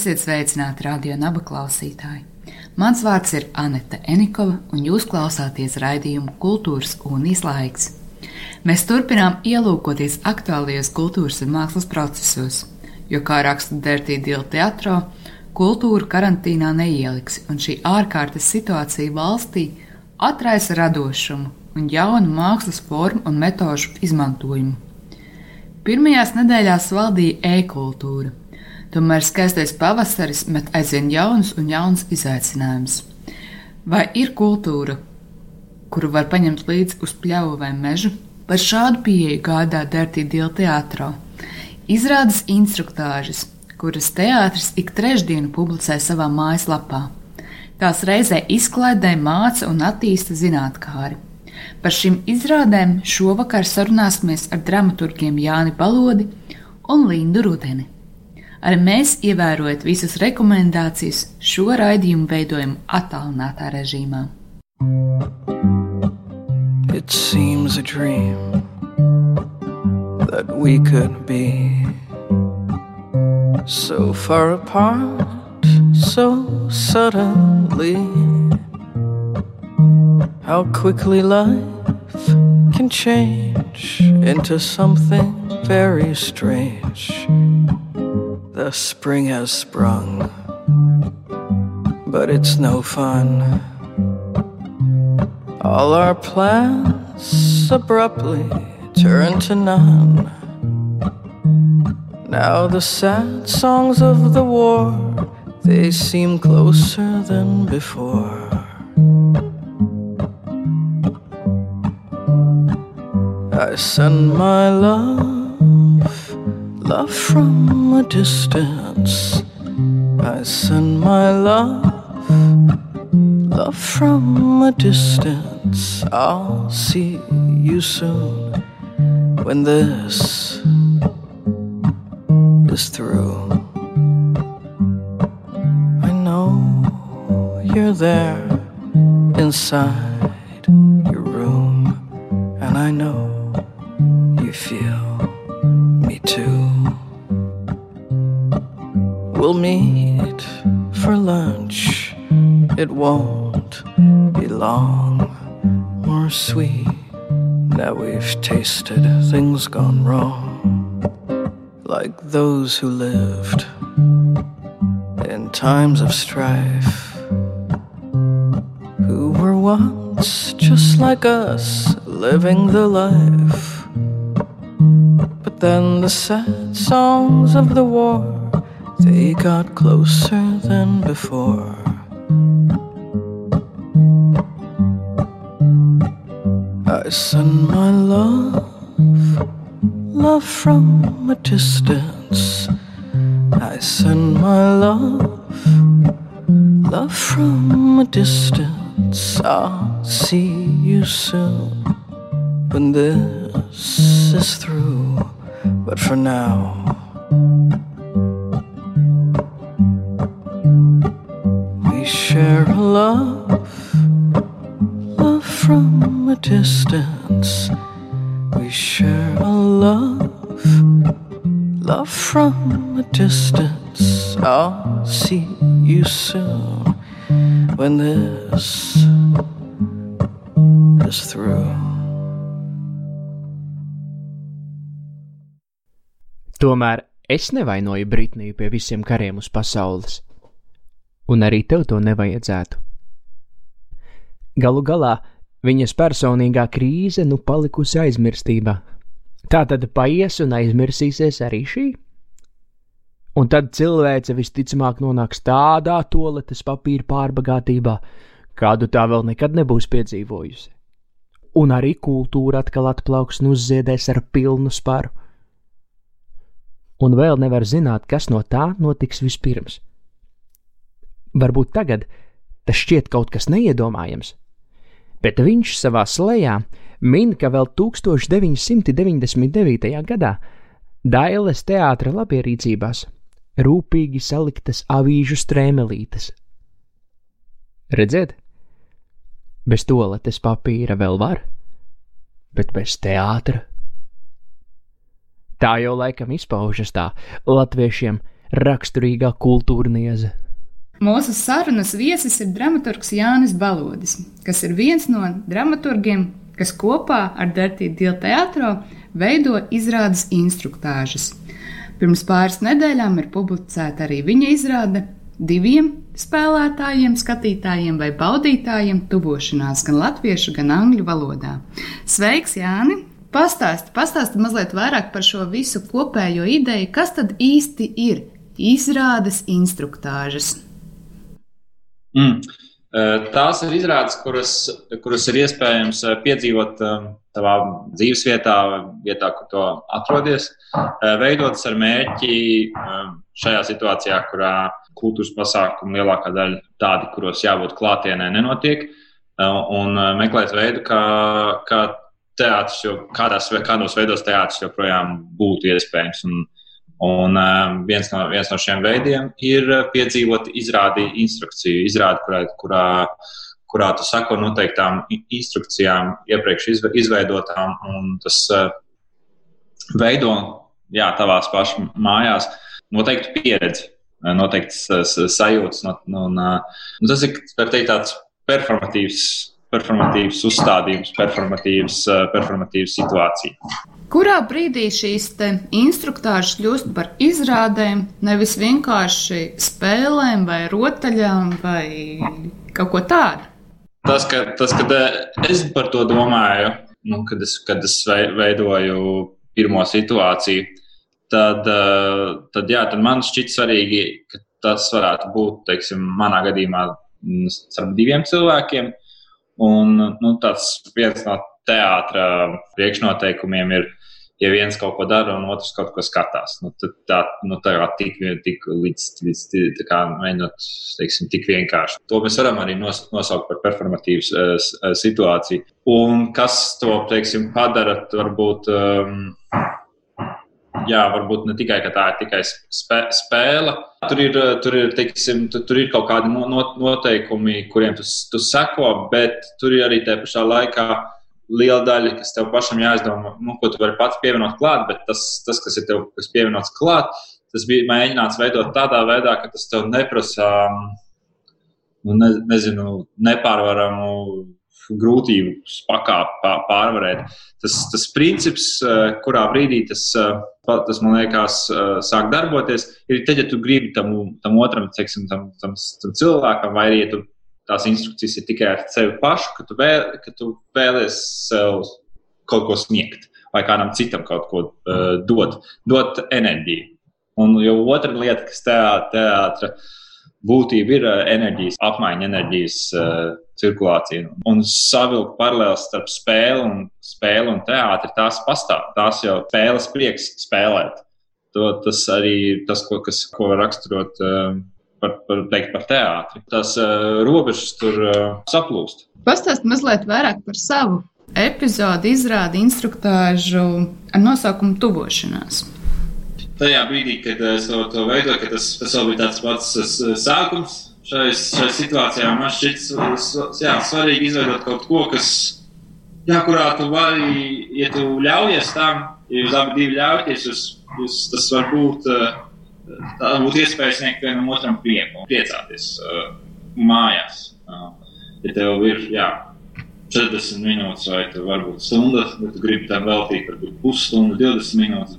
Esiet sveicināti radio naba klausītāji. Mans vārds ir Anete Enikova, un jūs klausāties raidījumu Kultūras un Īslaiks. Mēs turpinām ielūkoties aktuālajos kultūras un mākslas procesos, jo, kā raksta Dērtī Dila teatro, kultūru karantīnā neieliks, un šī ārkārtas situācija valstī atraisa radošumu un jaunu mākslas formu un metožu izmantojumu. Pirmajās nedēļās valdīja e-kultūra Tomēr skaistais pavasaris met aizvien jaunus un jaunus izaicinājumus. Vai ir kultūra, kuru var paņemt līdzi uz pļauju vai mežu? Par šādu pieeju gādā Dirty Deal teātrā. Izrādes instruktāžas, kuras teātris ik trešdienu publicē savā mājaslapā. Tās reizē izklaidē, māca un attīsta zinātnākāri. Par šīm izrādēm šovakar sarunāsimies ar dramaturgiem Jāni Balodi un Lindu Rudeni. Arī mēs, ievērojot visas rekomendācijas, šo raidījumu veidojam attālinātā režīmā. It seems a dream that we could be so far apart, so suddenly. How quickly life can change into something very strange. The spring has sprung, but it's no fun. All our plans abruptly turn to none. Now the sad songs of the war, they seem closer than before. I send my love love from a distance. I send my love, love from a distance. I'll see you soon when this is through. I know you're there inside your room, and I know sweet. Now we've tasted things gone wrong, like those who lived in times of strife, who were once just like us, living the life. But then the sad songs of the war they got closer than before. I send my love, love from a distance. I send my love, love from a distance. I'll see you soon when this is through. But for now, we share a love, distance. I'll see you soon when this is through. Tomēr es nevainoju Britniju pie visiem kariem uz pasaules un arī tev to nevajadzētu. Galu galā viņas personīgā krīze nu palikusi aizmirstībā. Tā tad paies un aizmirsīsies arī šī. Un tad cilvēce visticamāk nonāks tādā toaletes papīra pārbagātībā, kādu tā vēl nekad nebūs piedzīvojusi. Un arī kultūra atkal atplauks un uzziedēs ar pilnu sparu. Un vēl nevar zināt, kas no tā notiks vispirms Varbūt tagad tas šķiet kaut kas neiedomājams, bet viņš savā slēgā min, ka vēl 1999. gadā Dailes teātra labierīcībās rūpīgi saliktas avīžu strēmelītes. Redziet, bez toaletes papīra vēl var, bet bez teātra. Tā jau laikam izpaužas tā latviešiem raksturīgā kultūrnieze. Mūsu sarunas viesis ir dramaturgs Jānis Balodis, kas ir viens no dramaturgiem, kas kopā ar Dirtīdu Dielu teātro veido izrādes instruktāžas. Pirms pāris nedēļām ir publicēta arī viņa izrāde diviem spēlētājiem, skatītājiem vai baudītājiem tuvošanās gan latviešu, gan angļu valodā. Sveiks, Jāni! Pastāsti, pastāsti mazliet vairāk par šo visu kopējo ideju, kas tad īsti ir izrādes instruktāžas. Mm. Tās ir izrādes, kuras, kuras ir iespējams piedzīvot savā dzīvesvietā, vietā, kur to atrodies, veidotas ar mērķi šajā situācijā, kurā kultūras pasākumu lielākā daļa tādi, kuros jābūt klātienē, nenotiek, un meklēt veidu, kā, kā teātris, jo kādās, kādos veidos teātris joprojām būtu iespējams. Un, Un uh, viens, no, viens no šiem veidiem ir piedzīvot izrādi instrukciju, izrādi, kurā, kurā, kurā tu sako noteiktām instrukcijām, iepriekš izveidotām, un tas uh, veido, jā, tavās pašās mājās noteiktu pieredzi, noteikts sajūtas. Un, un tas ir, teikt, tāds performatīvs, performatīvs uzstādījums, performatīvs, performatīvs situācija. Kurā brīdī šīs instruktāžas kļūst par izrādēm, nevis vienkārši spēlēm vai rotaļām vai kaut ko tādu? Tas, ka, tas, kad es par to domāju, nu, kad, es, kad es veidoju pirmo situāciju, tad, tad, jā, tad man šķiet svarīgi, ka tas varētu būt, teiksim, manā gadījumā starp diviem cilvēkiem. Un nu, tas viens no teātra priekšnoteikumiem ir ja viens kaut ko dara un otrs kaut ko skatās. Nu, tad tā, nu, tā kā tik, tik līdz, līdz tā kā mēģinot, teiksim, tik vienkārši. To mēs varam arī nos, nosaukt par performatīvu uh, situāciju. Un kas to, teiksim, padara, varbūt, um, jā, varbūt ne tikai, ka tā ir tikai spē, spēle. Tur ir, tur, ir, teiksim, tur, tur ir kaut kādi noteikumi, kuriem tu, tu seko, bet tur ir arī tajā pašā laikā liela daļa, kas tev pašam jāizdomā, nu, ko tu vari pats pievienot klāt, bet tas, tas kas ir tev kas pievienots klāt, tas bija mēģināts veidot tādā veidā, ka tas tev neprasa, nu, ne, nezinu, nepārvaramu grūtību pakāpē pārvarēt. Tas, tas princips, eh, kurā brīdī tas, eh, tas man liekas, eh, sāk darboties, ir tad, ja tu gribi tam, tam otram, teiksim, tam, tam, tam cilvēkam, vai arī ja tu tās instrukcijas ir tikai ar sevi pašu, ka tu, vēl, ka tu vēlies sev kaut ko sniegt vai kādam citam kaut ko uh, dot, dot enerģiju. Un jau otra lieta, kas teātra, būtība ir uh, enerģijas apmaiņa, enerģijas uh, cirkulācija. Un savilkt paralēlis starp spēli un, spēli un teātri, tās pastāv. Tās jau spēles prieks spēlēt. To, tas arī ir tas, ko, kas, ko raksturot uh, par, par, teikt, par teātri. Tās uh, robežas tur uh, saplūst. Pastāst mazliet vairāk par savu epizodi, izrādi instruktāžu ar nosaukumu Tuvošanās. Tajā brīdī, kad es to, to veidoju, ka tas, tas vēl bija tāds pats sākums šai, šai situācijā, man šķiet jā, svarīgi izveidot kaut ko, kas, jā, kurā tu vari, ja tu ļaujies tam, ja jūs abi ļaujaties, jūs, jūs, tas var būt. Uh, tā būtu iespēja sniegt vienam otram prieku un priecāties uh, mājās. Uh, ja tev ir jā, 40 minūtes vai varbūt stunda, bet tu gribi tam veltīt varbūt pusstundu, 20 minūtes,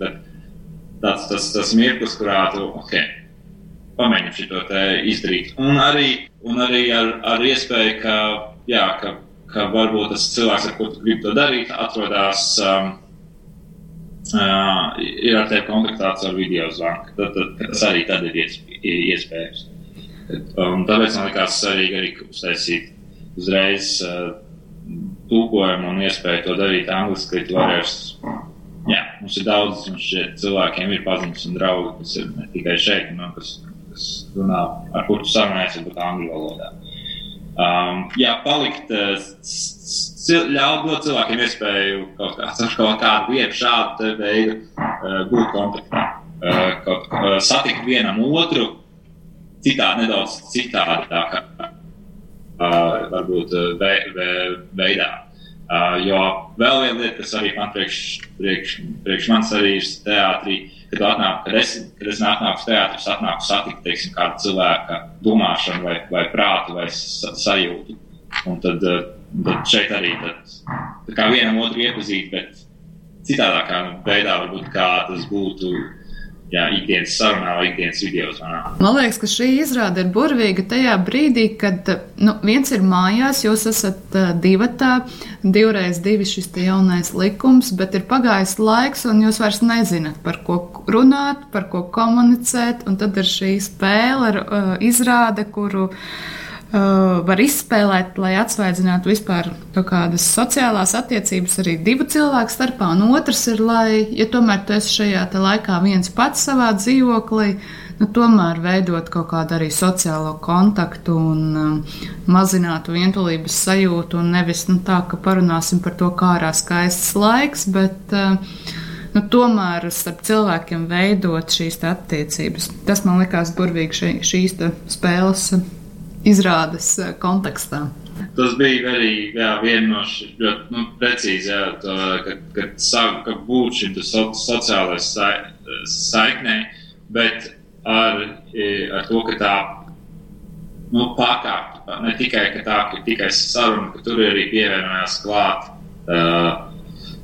tāds tas, tas mirklis, kurā tu okay, pamēģini šo izdarīt. Un arī, un arī ar, ar iespēju, ka, jā, ka, ka varbūt tas cilvēks, ar ko tu gribi to darīt, atrodas. Um, uh, ir ar tevi kontaktēts ar video zvanu. Tad, tad, tas arī tad ir iespējams. Un tāpēc man liekas svarīgi arī uztaisīt uzreiz uh, tūkojumu un iespēju to darīt angliski, ka tu varēsi. Jā, mums ir daudz, šeit cilvēkiem ir paziņas un draugi, kas ir ne tikai šeit, no, kas, kas runā, ar kuru tu sarunājies, varbūt angļu valodā. Um, jā, palikt, ļaut dot cilvēkiem iespēju kaut, kā, kaut kādu vietu, šādu veidu uh, būt kontaktā, uh, kaut, uh, satikt vienam otru, citā, nedaudz citādākā, uh, varbūt ve, ve, veidā. Uh, jo vēl viena lieta, kas arī man priekš, priekš, priekš manis arī ir teātrī, kad, atnāk, kad, es, kad es nāku uz teātru, es atnāku satikt, teiksim, kādu cilvēka domāšanu vai, vai prātu vai sajūtu. Un tad, tad šeit arī tad, vienam otru iepazīt, bet citādākā veidā varbūt kā tas būtu jā, ikdienas sarunā vai ikdienas video zvanā. Man liekas, ka šī izrāde ir burvīga tajā brīdī, kad nu, viens ir mājās, jūs esat divatā, divreiz divi šis jaunais likums, bet ir pagājis laiks un jūs vairs nezināt, par ko runāt, par ko komunicēt, un tad ir šī spēle, uh, izrāde, kuru var izspēlēt, lai atsvaidzinātu vispār kādas sociālās attiecības arī divu cilvēku starpā. Un otrs ir, lai, ja tomēr tu esi šajā laikā viens pats savā dzīvoklī, nu, tomēr veidot kaut kādu arī sociālo kontaktu un uh, mazinātu vientulības sajūtu. Un nevis nu, tā, ka parunāsim par to, kā ārā skaists laiks, bet uh, nu, tomēr starp cilvēkiem veidot šīs attiecības. Tas man likās burvīgi šī, šīs spēles izrādes eh, kontekstā. Tas bija arī jā, viena no šīm ļoti nu, precīzi, jā, to, kad, sāku ka būt šim so, sociālajai sa, saiknei, bet ar, ar to, ka tā nu, pārkāpt, ne tikai tā, ka tikai saruna, ka tur arī pievienojās klāt uh,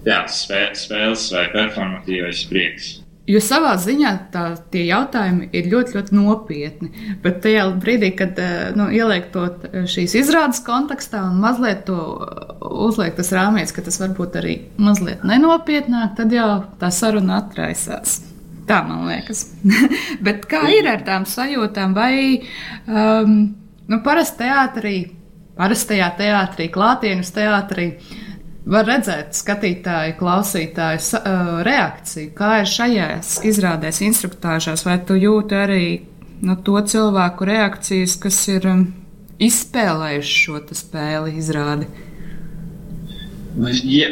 jā, spē, spēles vai performatīvais prieks. Jo savā ziņā tā, tie jautājumi ir ļoti, ļoti nopietni. Bet tajā brīdī, kad eh, nu, ieliek to šīs izrādes kontekstā un mazliet to uzliek tas rāmīts, ka tas varbūt arī mazliet nenopietnāk, tad jau tā saruna atraisās. Tā man liekas. Bet kā ir ar tām sajūtām? Vai um, nu, parasti teātrī, parastajā teātrī, klātienes teātrī, uh, var redzēt skatītāju, klausītāju reakciju, kā ir šajās izrādēs, instruktāžās, vai tu jūti arī no to cilvēku reakcijas, kas ir izspēlējuši šo spēli izrādi. Ja,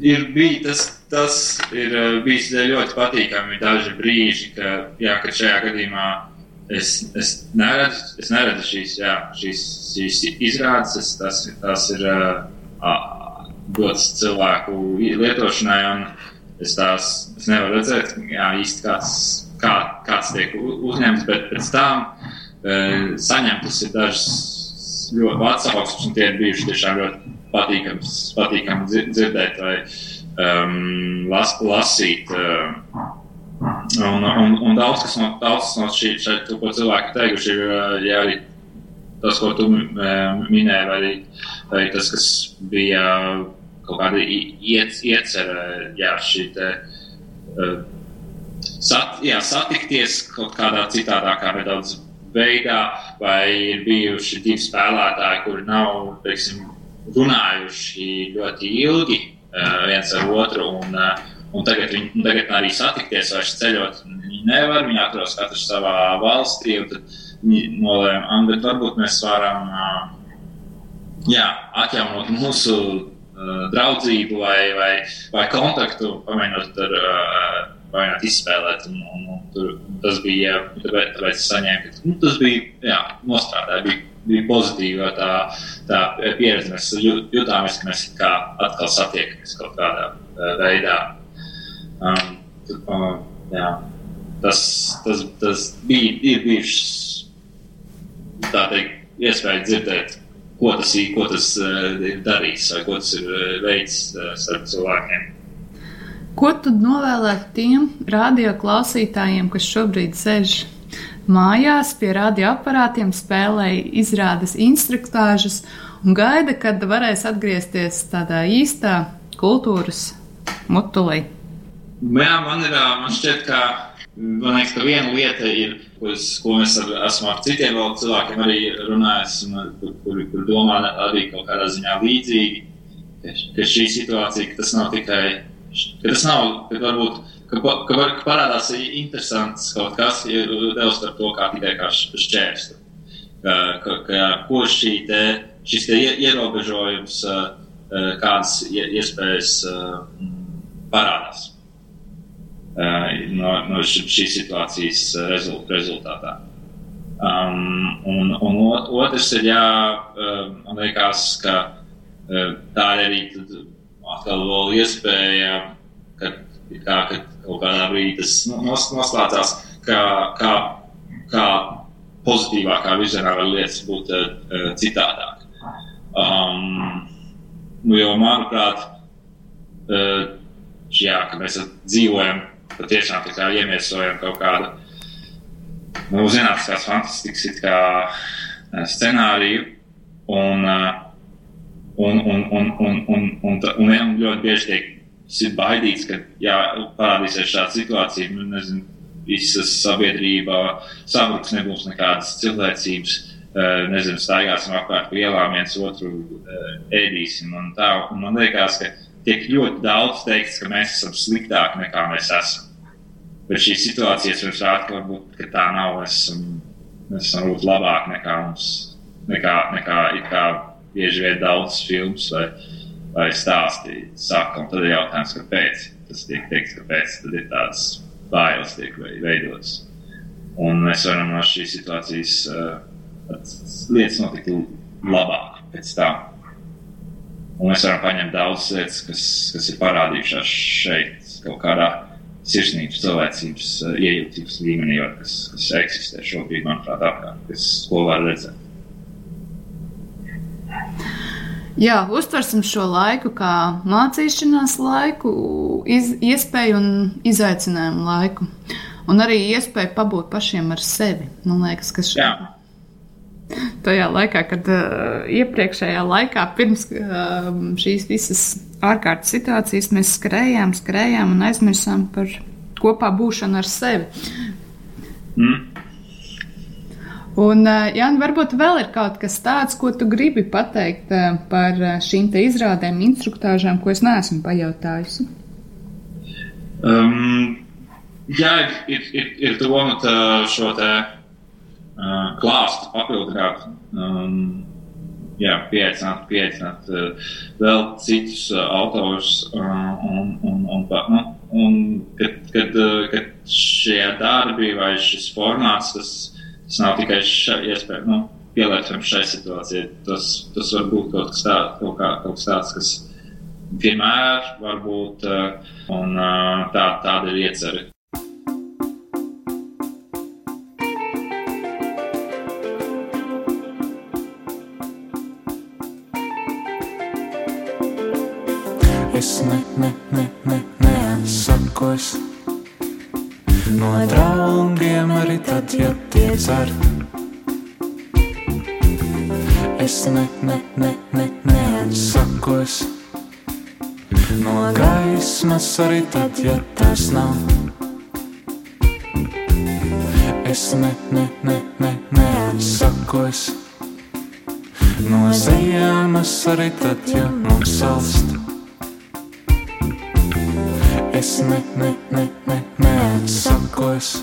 ir bijis tas, tas ir bijis ļoti patīkami. Daži brīži, ka, jā, ka šajā gadījumā es, es, neredzu, es neredzu šīs, jā, šīs, šīs izrādes. Es, tas, tas ir uh, dots cilvēku lietošanai. Es tās es nevaru redzēt, jā, īsti kāds, kā, kāds tiek uzņemts, bet pēc tam e, saņemtas ir dažas ļoti atsauksmes, un tie ir bijuši tiešām ļoti patīkami, patīkami dzirdēt vai um, las, lasīt. Uh, un, un, un daudz kas no, daudz no šī, šeit, ko cilvēki teikuši, ir ja arī tas, ko tu minēji, vai, vai tas, kas bija kaut kāda iecerē, jā, šī te, uh, sat, jā, satikties kaut kādā citādākā nedaudz veidā, vai ir bijuši divi spēlētāji, kuri nav, teiksim, runājuši ļoti ilgi uh, viens ar otru, un, uh, un tagad viņi tagad arī satikties, vairs ceļot viņi nevar, viņi atrodas katrs savā valstī, un tad viņi nolēma, bet varbūt mēs varam, jā, atjaunot mūsu draudzību vai, vai, vai kontaktu, pamēģinot ar, uh, pamēģināt izspēlēt. Un, un, un tur, tas bija, tāpēc, tāpēc saņēmu, ka nu, tas bija, jā, nostrādāja, bija, bija pozitīva tā, tā pieredze. Mēs jutāmies, ka mēs kā atkal satiekamies kaut kādā uh, veidā. Um, uh, jā, tas, tas, tas bija, ir bijušas, tā teikt, iespēja dzirdēt ko tas, ko tas uh, ir darījis vai ko tas ir uh, veids uh, starp cilvēkiem. Ko tu novēlētu tiem radio klausītājiem, kas šobrīd sēž mājās pie radioaparātiem, spēlēja izrādes instruktāžas un gaida, kad varēs atgriezties tādā īstā kultūras mutulī? Jā, man ir, man šķiet, ka Man liekas, ka viena lieta ir, uz, ko mēs ar, esam ar citiem cilvēkiem arī runājuši, kur, kur, kur domā arī kaut kādā ziņā līdzīgi, ka šī situācija, ka tas nav tikai ka tas nav, ka varbūt, ka, ka, ka parādās interesants kaut kas, ja devs par to, kā tikai kā šķērstu. Ka, ka, ka, ko šī te, šis te ierobežojums, kādas iespējas parādās no, no šīs situācijas rezultātā. Um, un, un otrs ir, jā, man liekas, ka tā ir arī atkal vēl iespēja, ka, kā, ka kaut kādā brīdī tas nos, noslēdzās, kā, kā, kā pozitīvākā virzienā var lietas būt uh, citādāk. Um, nu, jo, manuprāt, uh, jā, ka mēs dzīvojam patiešām iemiesojam kaut kādu nu, zinātniskās fantastikas kā, eh, scenāriju. Un, eh, un, un, un, un, un, un, un, un ļoti bieži tiek baidīts, ka jā, parādīsies šāda situācija. Nu, nezinu, visas sabiedrība sabruks, nebūs nekādas cilvēcības. Eh, nezinu, staigāsim apkārt ielām, viens otru ēdīsim. Un tā, un man liekas, ka tiek ļoti daudz teikts, ka mēs esam sliktāki nekā mēs esam. Bet šī situācija mums rāda, ka, varbūt, ka tā nav. Mēs esam, mēs esam varbūt labāki nekā mums, nekā, nekā, nekā bieži vien daudz filmas vai, vai stāsti saka. Un tad ir jautājums, kāpēc tas tiek teikts, kāpēc tad ir tādas bailes tiek veidotas. Un mēs varam no šīs situācijas uh, lietas notikt labāk pēc tam. Un mēs varam paņemt daudzas lietas, kas, kas ir parādījušās šeit kaut kādā sirsnības, cilvēcības, eh, iejūtības līmenī, kas, kas eksistē šobrīd, manuprāt, apkārt, kas ko var redzēt. Jā, uztversim šo laiku kā mācīšanās laiku, iz, iespēju un izaicinājumu laiku. Un arī iespēju pabūt pašiem ar sevi. Man liekas, ka šī, tajā laikā, kad uh, iepriekšējā laikā, pirms uh, šīs visas ārkārtas situācijas mēs skrējām, skrējām un aizmirsām par kopā būšanu ar sevi. Mm. Un, eh, Jānis, varbūt vēl ir kaut kas tāds, ko tu gribi pateikt par šīm izrādēm, instruktāžām, ko es neesmu pajautājusi. Um, jā, ir, ir, ir doma šo te uh, klāstu papildināt. Um, jā, pieaicināt, pieaicināt uh, vēl citus uh, autorus. Uh, un, un, un, nu, un kad, kad, uh, kad šie darbi vai šis formāts, tas, tas nav tikai iespēja, nu, pielietojams šai situācijai. Tas, tas var būt kaut kas, tā, kaut kā, kaut kas tāds, kas vienmēr var būt, uh, un uh, tā, tāda ir iecerēta. Ne, ne, ne, ne, neatsakos no draugiem arī tad, ja tie cer. Es ne, ne, ne, ne, neatsakos no gaismas arī tad, ja tas nav. Es ne, ne, ne, ne, neatsakos no ziemas arī tad, ja mums salst. Es ne, ne, ne, ne, neatsakos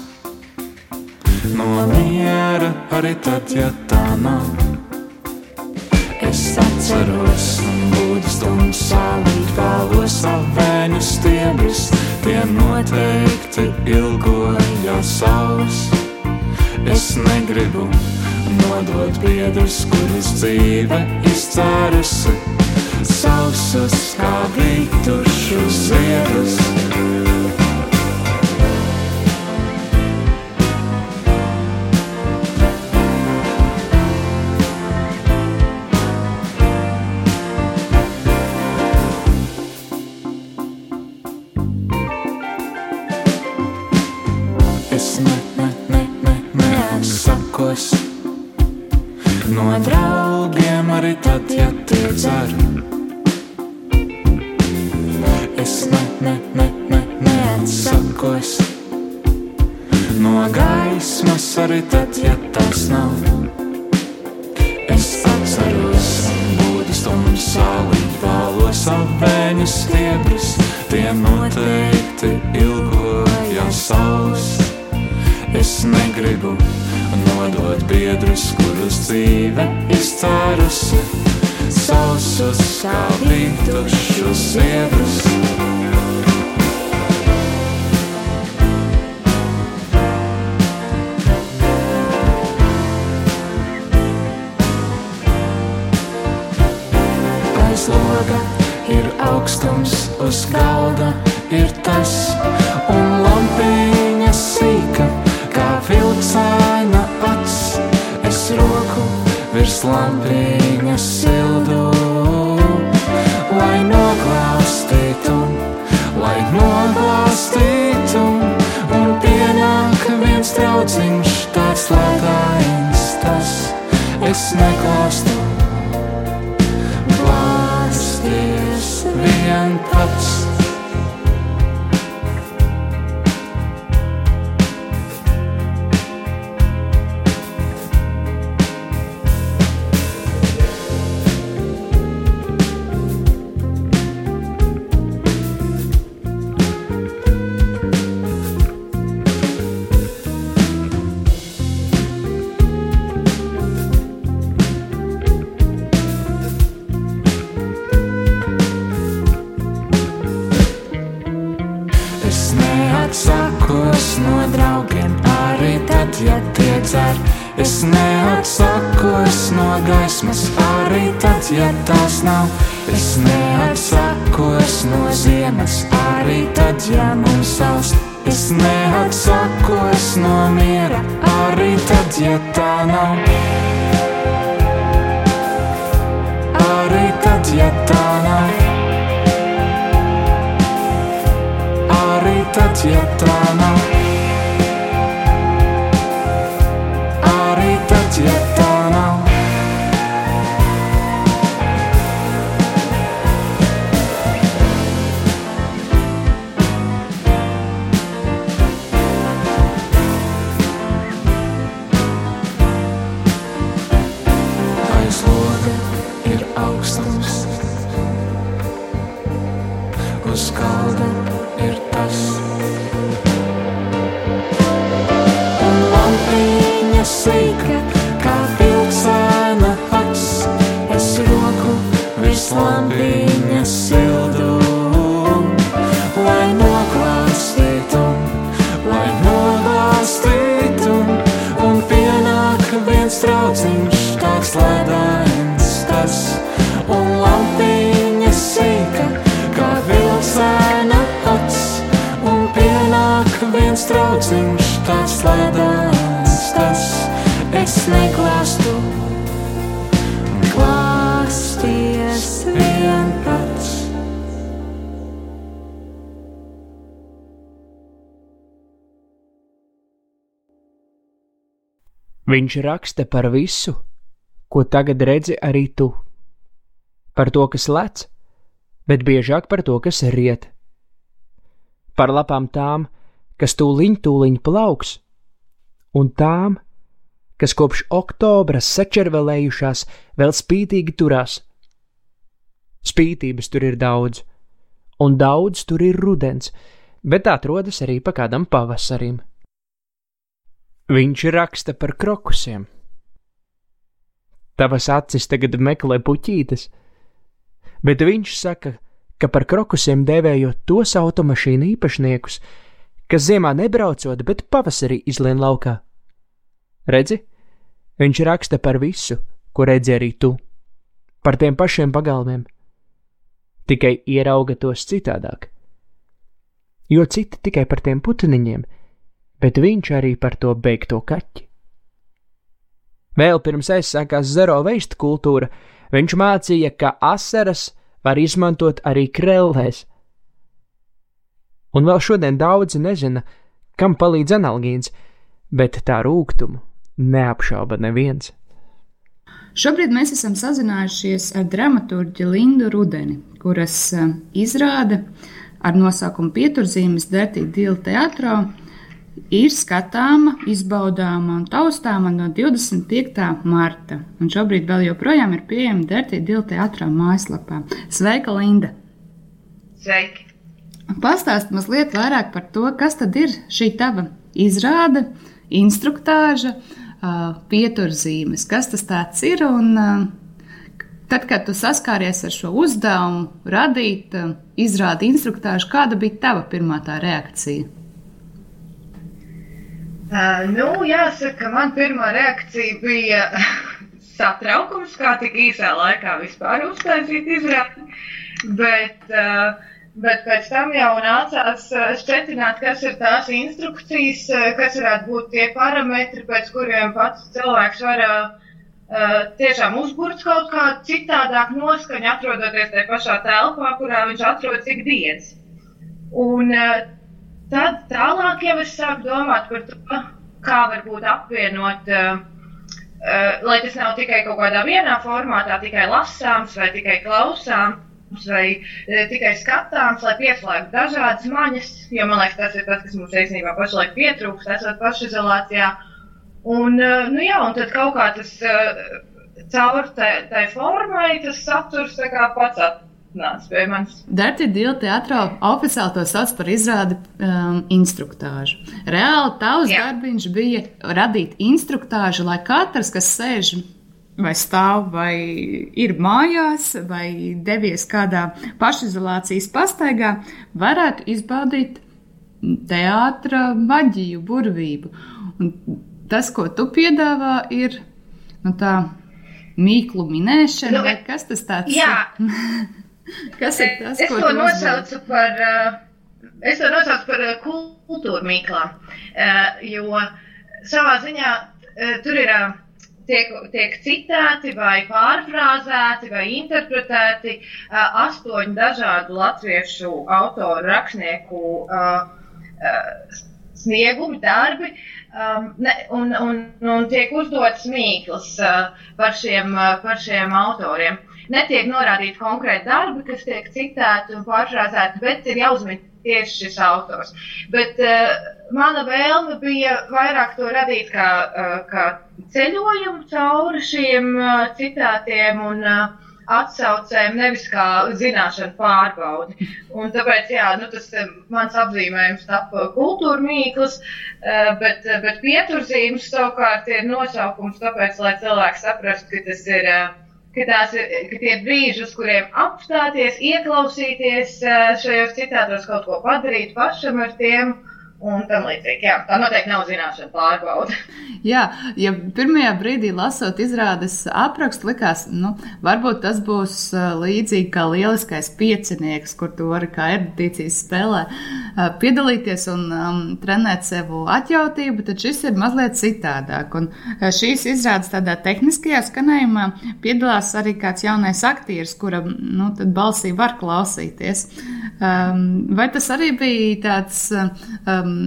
no miera arī tad, ja tā nav. Es atceros, būdas tumsas sālīt vēlos savēņu stiebris, tie noteikti ilgoja savus. Es negribu nodot biedrus, kurus dzīve izcērusi, sausas kā brītušu ziedus. no gaismas, arī tad, ja tās nav. Es atceros, būdas tumsā līdvalos apēņu stiebris, tie noteikti ilgojās saules. Es negribu nodot biedrus, kurus dzīve izcērusi, sausus kā pītušus siebrus. Uz galda, ir tas, un tad, ja tās nav. Es neatsakos no ziemas, arī tad, ja mums saust. Es neatsakos no miera, arī tad, ja tā nav. Arī tad, ja tā nav. Arī tad, ja tā nav. Jēzus kalda ir tas. Lampiņa sīk. Viņš raksta par visu, ko tagad redzi arī tu. Par to, kas lec, bet biežāk par to, kas riet. Par lapām tām, kas tūliņ tūliņ plauks, un tām, kas kopš oktobra sačervelējušās, vēl spītīgi turās. Spītības tur ir daudz, un daudz tur ir rudens, bet atrodas arī pa kādam pavasarim. Viņš raksta par krokusiem. Tavas acis tagad meklē puķītes, bet viņš saka, ka par krokusiem dēvējot tos automašīnu īpašniekus, kas ziemā nebraucot, bet pavasarī izlien laukā. Redzi, viņš raksta par visu, ko redzi arī tu, par tiem pašiem pagalmiem, tikai ierauga tos citādāk. Jo citi tikai par tiem putniņiem, bet viņš arī par to beigto kaķi. Vēl pirms es sākās zero veista kultūra, viņš mācīja, ka asaras var izmantot arī krellēs. Un vēl šodien daudzi nezina, kam palīdz analgīns, bet tā rūkumu neapšauba neviens. Šobrīd mēs esam sazinājušies ar dramaturģi Lindu Rudeni, kuras eh, izrāda ar nosaukumu Pieturzīmes Dirty Deal teātrā ir skatāma, izbaudāma un taustāma no 25. marta. Un šobrīd vēl joprojām ir pieejama Dirty Dilta teātrā mājaslapā. Sveika, Linda! Sveiki! Pastāst mazliet vairāk par to, kas tad ir šī tava izrāde, instruktāža, pieturzīmes, kas tas tāds ir un Tad, kad tu saskāries ar šo uzdevumu, radīt, izrādīt instruktāžu, kāda bija tava pirmā tā reakcija? Uh, nu, jāsaka, man pirmā reakcija bija satraukums, kā tik īsā laikā vispār uztaisīt izrādi. Bet, uh, bet pēc tam jau nācās šķetināt, kas ir tās instrukcijas, kas varētu būt tie parametri, pēc kuriem pats cilvēks var uh, tiešām uzbūrt kaut kādu citādāku noskaņu, atrodoties tajā pašā telpā, kurā viņš atrodas ikdienas. Un uh, tad tālāk jau es sāku domāt par to, kā varbūt apvienot, uh, uh, lai tas nav tikai kaut kādā vienā formātā, tikai lasāms vai tikai klausāms. Vai e, tikai skatāms, lai pieslēgtu dažādas maņas, jo man liekas, tas ir tas, kas mums īstenībā pašlaik pietrūkst, esot pašizolācijā. Un, uh, nu jā, un tad kaut kā tas uh, caur tai, formai, tas saturs pats pie manis. Darti Dīla teātrā oficiāli to sauc par izrādi um, instruktāžu. Reāli tavs Jā. darbiņš bija radīt instruktāžu, lai katrs, kas sēž vai stāv, vai ir mājās, vai devies kādā pašizolācijas pastaigā, varētu izbaudīt teātra maģiju, burvību. Un tas, ko tu piedāvā, ir nu, tā mīklu minēšana, nu, vai kas tas tāds jā. Kas ir tas, es ko to nosaucu par? Uh, es to nosaucu par uh, kultūra mīklām, uh, jo savā ziņā tur ir tiek, tiek citēti vai pārfrāzēti vai interpretēti astoņu dažādu latviešu autoru rakstnieku sniegumi, darbi. Um, ne, un, un, un tiek uzdots mīklas uh, par, šiem, uh, par šiem autoriem netiek norādīti konkrēti darbi, kas tiek citēti un pārfrāzēti, bet ir jāuzmin tieši šis autors. Bet uh, mana vēlme bija vairāk to radīt kā, uh, kā ceļojumu cauri šiem uh, citātiem un uh, atsaucēm, nevis kā zināšanu pārbaudi. Un tāpēc, jā, nu, tas mans apzīmējums tapa kultūra mīklas, bet, bet pieturzīmes savukārt ir nosaukums, tāpēc, lai cilvēks saprastu, ka tas ir ka, tās, ka tie brīži, uz kuriem apstāties, ieklausīties eh, šajos citātos, kaut ko padarīt pašam ar tiem. Un tam līdzīgi, jā, tā noteikti nav zināšana pārbauda. Jā, ja pirmajā brīdī lasot izrādes aprakstu, likās, nu, varbūt tas būs līdzīgi kā lieliskais piecinieks, kur tu vari kā erudīcijas spēlē piedalīties un um, trenēt sevu atjautību, tad šis ir mazliet citādāk. Un šīs izrādes tādā tehniskajā skanējumā piedalās arī kāds jaunais aktieris, kura, nu, balsī var klausīties. Um, vai tas arī bija tāds um,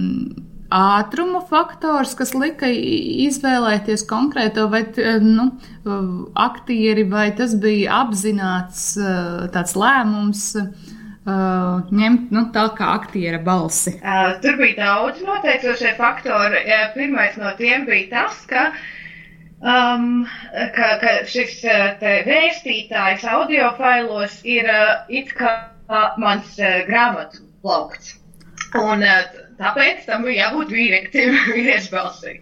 ātruma faktors, kas lika izvēlēties konkrēto vai nu, aktieri, vai tas bija apzināts tāds lēmums. Uh, ņemt nu, tā kā aktiera balsi. Uh, tur bija daudz noteicošie faktori. Uh, pirmais no tiem bija tas, ka, um, ka, ka šis vēstītājs audio failos ir uh, it kā mans uh, grāmatu plaukts. Un uh, tāpēc tam bija jābūt vīriektim, vīriešu balsī.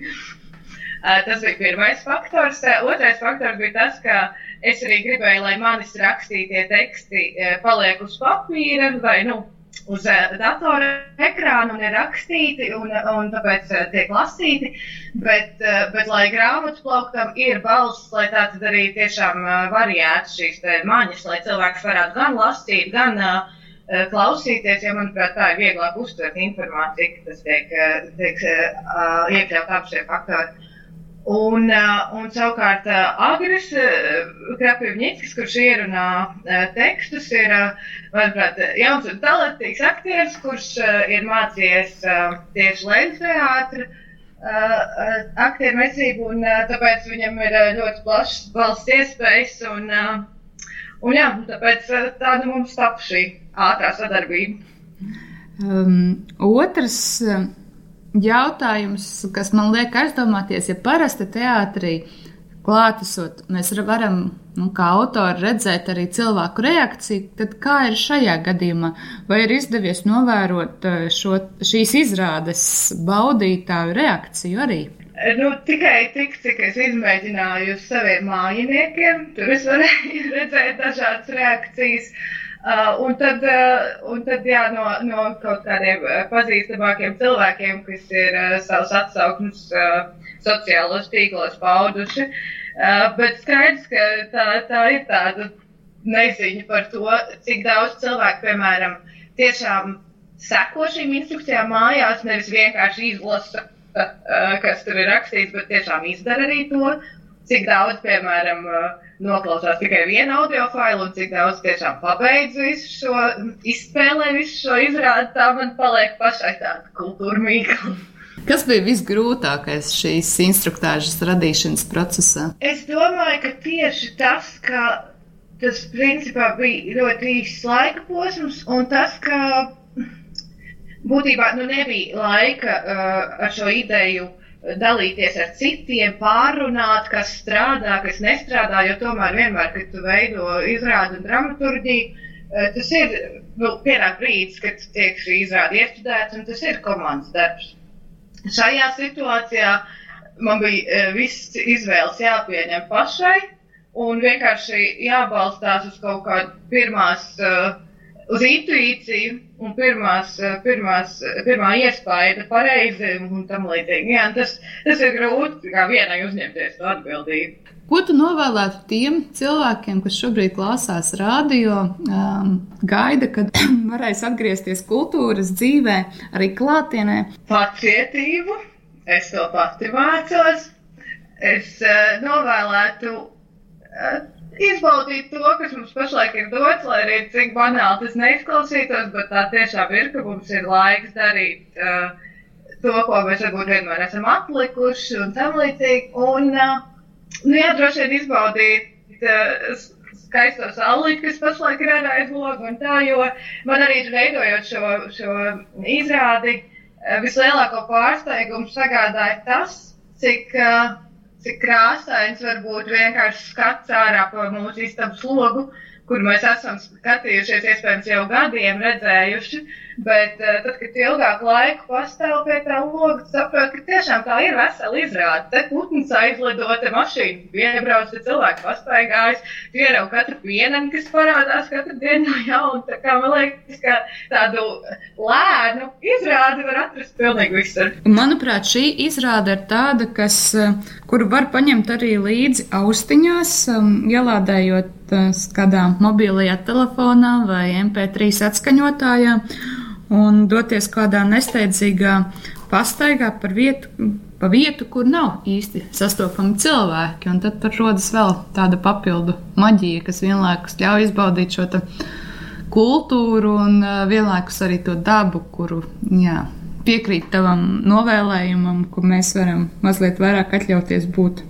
Uh, tas bija pirmais faktors. Uh, otrais faktors bija tas, ka es arī gribēju, lai manis rakstītie teksti uh, paliek uz papīra vai nu, uz uh, datora ekrāna un ir rakstīti, un, un tāpēc uh, tiek lasīti. Bet, bet lai grāmatas plauktam ir balss, lai tā tad arī tiešām variētu šīs maņas, lai cilvēks varētu gan lasīt, gan klausīties, jo, manuprāt, tā ir vieglāk uztvert informāciju, ka tas tiek, tiek iekļaut ap šie faktori. Un, uh, un savukārt uh, Agris Krapivņickis, kurš ierunā tekstus, ir, manuprāt, jauns un talantīgs aktieris, kurš ir mācījies tieši Leļu teātru aktieru mesību, un tāpēc viņam ir ļoti plašs balss iespējas, un, un jā, tāpēc tāda mums tap šī ātrā sadarbība. Um, otrs jautājums, kas man liek aizdomāties, ja parasti teātrī klātesot, mēs varam, nu, kā autori, redzēt arī cilvēku reakciju. Tad kā ir šajā gadījumā? Vai ir izdevies novērot šo, šīs izrādes baudītāju reakciju arī? Nu, tikai tik, cik es izmēģināju uz saviem mājiniekiem, tur es varēju redzēt dažādas reakcijas. Uh, un, tad, uh, un tad, jā, no, no kaut kādiem uh, pazīstamākiem cilvēkiem, kas ir uh, savus atsauksmes uh, sociālos tīklos pauduši. Uh, bet skaidrs, ka tā, tā ir tāda neziņa par to, cik daudz cilvēku, piemēram, tiešām seko šīm instrukcijām mājās, nevis vienkārši izlasa kas tur ir rakstīts, bet tiešām izdara arī to. Cik daudz, piemēram, noklausās tikai vienu audio failu, un cik daudz tiešām pabeidz visu šo, izspēlē visu šo izrādi, tā man paliek pašai tāda kultūra mīkla. Kas bija visgrūtākais šīs instruktāžas radīšanas procesā? Es domāju, ka tieši tas, ka tas principā bija ļoti īsts laika posms, un tas, ka būtībā nu, nebija laika uh, ar šo ideju dalīties ar citiem, pārunāt, kas strādā, kas nestrādā, jo tomēr vienmēr, kad tu veido izrādi un dramaturģiju, uh, tas ir, nu, pienāk brīdis, kad tiek šī izrāda iestudēts, un tas ir komandas darbs. Šajā situācijā man bija uh, viss izvēles jāpieņem pašai, un vienkārši jābalstās uz kaut kādu pirmās uh, uz intuīciju un pirmās, eh, pirmās, eh, pirmā iespēja pareizi un tam līdzīgi. Jā, tas, tas ir grūti kā vienai uzņemties to atbildību. Ko tu novēlētu tiem cilvēkiem, kas šobrīd klausās radio, um, gaida, kad varēs atgriezties kultūras dzīvē, arī klātienē? Pacietību, es to pati mācos. Es uh, novēlētu uh, izbaudīt to, kas mums pašlaik ir dots, lai arī cik banāli tas neizklausītos, bet tā tiešām ir, ka mums ir laiks darīt uh, to, ko mēs varbūt vienmēr esam atlikuši un tam līdzīgi. Un, uh, nu, jā, droši vien izbaudīt uh, skaisto sauli, kas pašlaik ir ārā aiz logu un tā, jo man arī veidojot šo, šo izrādi, uh, vislielāko pārsteigumu sagādāja tas, cik uh, cik krāsains var būt vienkārši skats ārā pa mūsu istabas logu, kur mēs esam skatījušies iespējams jau gadiem, redzējuši. Bet uh, tad, kad ilgāku laiku pastāv pie tā loga, saprot, ka tiešām tā ir vesela izrāde. Te putns aizlido, te mašīna piebrauc, te cilvēki pastaigājas, pierau katru pienam, kas parādās katru dienu no jauna. Tā kā man liekas, ka tādu lēnu izrādi var atrast pilnīgi visur. Manuprāt, šī izrāde ir tāda, kas, eh, kuru var paņemt arī līdzi austiņās, um, ielādējot kādā mobilajā telefonā vai MP3 atskaņotājā un doties kādā nesteidzīgā pastaigā par vietu, pa vietu, kur nav īsti sastopami cilvēki. Un tad tur rodas vēl tāda papildu maģija, kas vienlaikus ļauj izbaudīt šo kultūru un vienlaikus arī to dabu, kuru jā, piekrīt tavam novēlējumam, kur mēs varam mazliet vairāk atļauties būt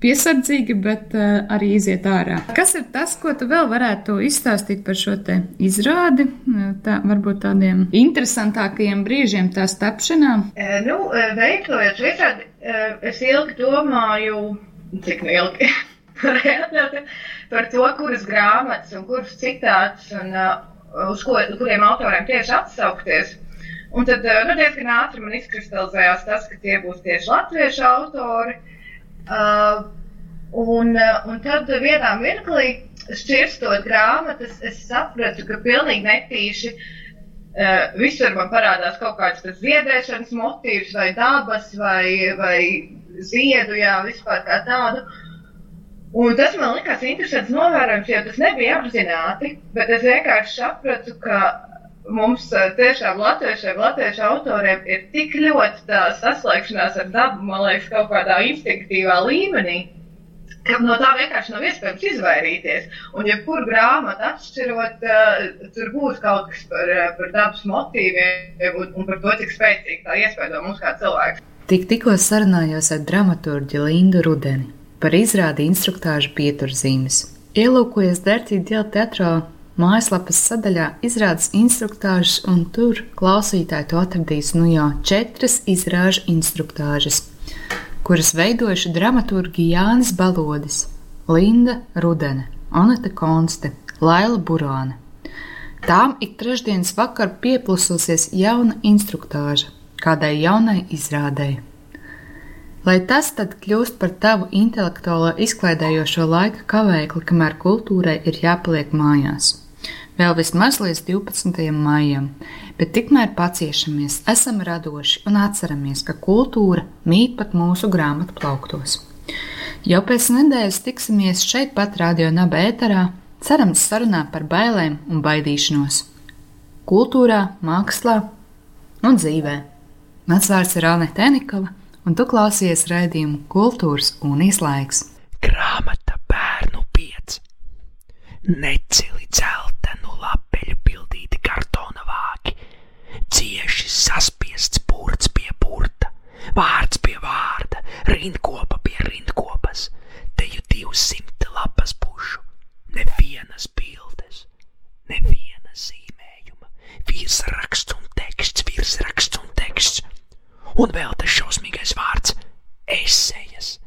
piesardzīgi, bet uh, arī iziet ārā. Kas ir tas, ko tu vēl varētu izstāstīt par šo te izrādi, eh, tā, varbūt tādiem interesantākajiem brīžiem tās tapšanā? E, nu, veidojot šo izrādi, es ilgi domāju, cik nu ilgi. par to, kuras grāmatas un kuras citātus un uh, uz ko, kuriem autoriem tieši atsaukties. Un tad nu, diezgan ātri man izkristalizējās tas, ka tie būs tieši latviešu autori. Uh, uh, un tad vienā mirklī, šķirstot grāmatas, es sapratu, ka pilnīgi netīši uh, visur man parādās kaut kāds ziedēšanas motīvs vai dabas vai, vai ziedu, jā, vispār kā tādu. Un tas man likās interesants novērojums, jo tas nebija apzināti, bet es vienkārši sapratu, ka mums eh, tiešām latviešiem, latviešu autoriem ir tik ļoti tā saslēgšanās ar dabu, man liekas, kaut kādā instinktīvā līmenī, ka no tā vienkārši nav iespējams izvairīties. Un, ja kur grāmatu atšķirot, uh, tur būs kaut kas par, eh, par dabas motīviem un, un par to, cik spēcīgi tā iespēja mums kā cilvēks. Tik tikko sarunājos ar dramaturģi Lindu Rudeni par izrādi instruktāžu pieturzīmes. Ielūkojies Dērtī Diela teatrā Mājaslapas sadaļā izrādes instruktāžas, un tur klausītāji to atradīs nu jau četras izrāžu instruktāžas, kuras veidojuši dramaturgi Jānis Balodis, Linda Rudene, Anita Konste, Laila Burāne. Tām ik trešdienas vakar pieplususies jauna instruktāža kādai jaunai izrādēji. Lai tas tad kļūst par tavu intelektuālo izklaidējošo laika kavēkli, kamēr kultūrai ir jāpaliek mājās. Vēl vismaz līdz 12. maijam, bet tikmēr paciešamies, esam radoši un atceramies, ka kultūra mīt pat mūsu grāmatu plauktos. Jau pēc nedēļas tiksimies šeit pat Radio Naba ēterā, cerams sarunā par bailēm un baidīšanos. Kultūrā, mākslā un dzīvē. Mans vārds ir Anita Enikova un tu klausies raidījumu Kultūras un Īslaiks. Grāmata bērnu piec, necili dzeltenu lapeļu pildīti kartona vāki, cieši saspiests burts pie burta, vārds pie vārda, rindkopa pie rindkopas, teju divsimt lapas pušu, nevienas bildes, neviena zīmējuma, virsraksts un teksts, virsraksts un teksts un vēl tas šausmīgais vārds - esejas.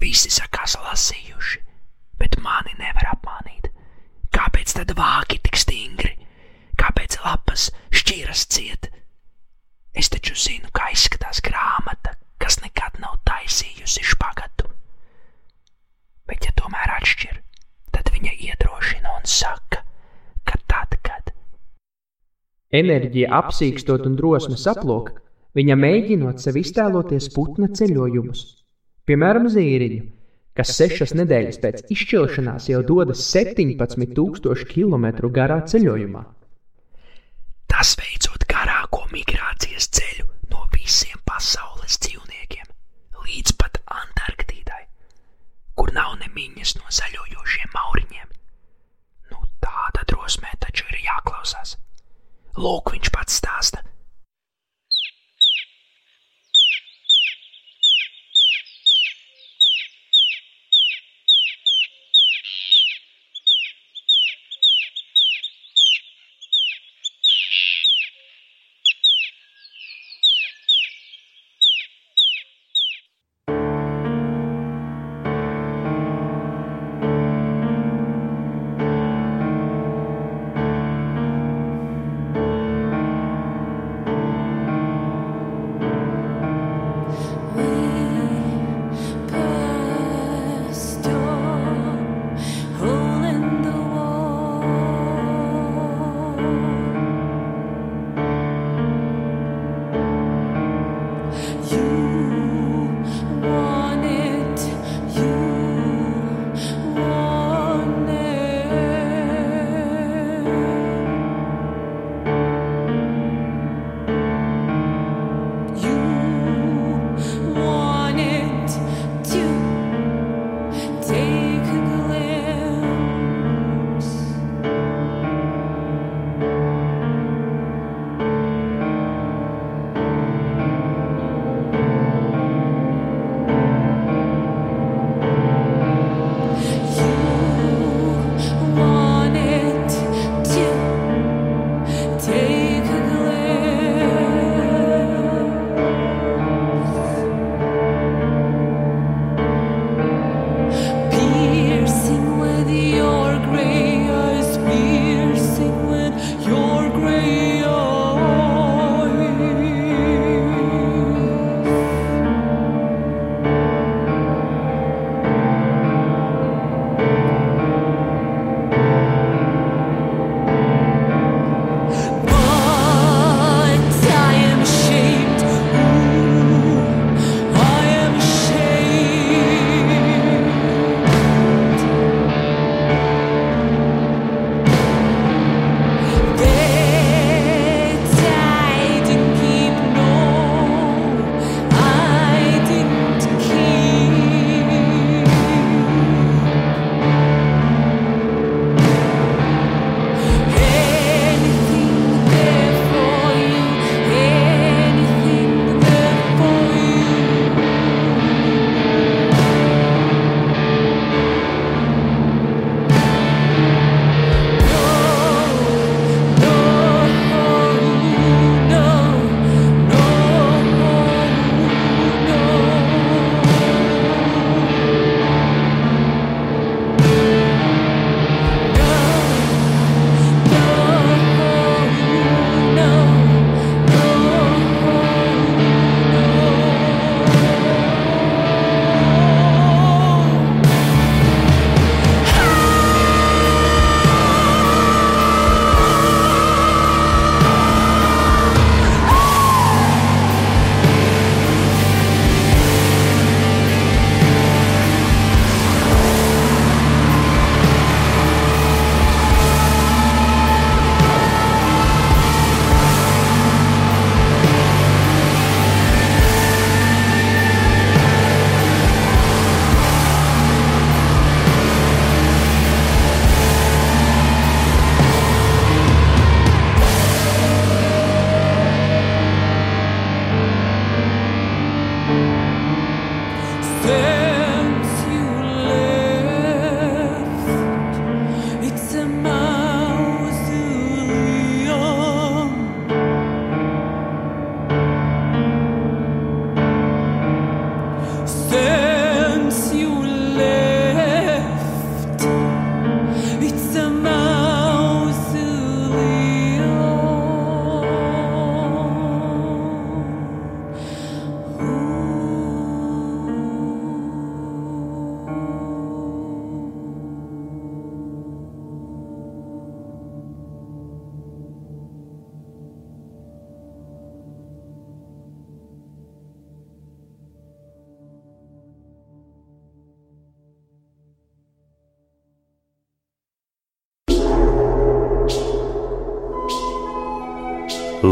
Visi sakās lasījuši, bet mani nevar apmānīt. Kāpēc tad vāki tik stingri? Kāpēc lapas šķiras ciet? Es taču zinu, kā izskatās grāmata, kas nekad nav taisījusi špagatu. Bet, ja tomēr atšķir, tad viņa iedrošina un saka, ka tad, kad enerģija apsīkstot un drosme saplok, viņa mēģinot sev iztēloties putna ceļojumus, piemēram, zīriņu, kas sešas nedēļas pēc izšķiršanās jau dodas 17,000 km garā ceļojumā. Tas veicot garāko migrācijas ceļu no visiem pasaules dzīvniekiem līdz pat Antarktīdai, kur nav nemiņas no zaļojošiem mauriņiem. Nu, tāda drosmē taču ir jāklausās. Lūk, viņš pats stāsta,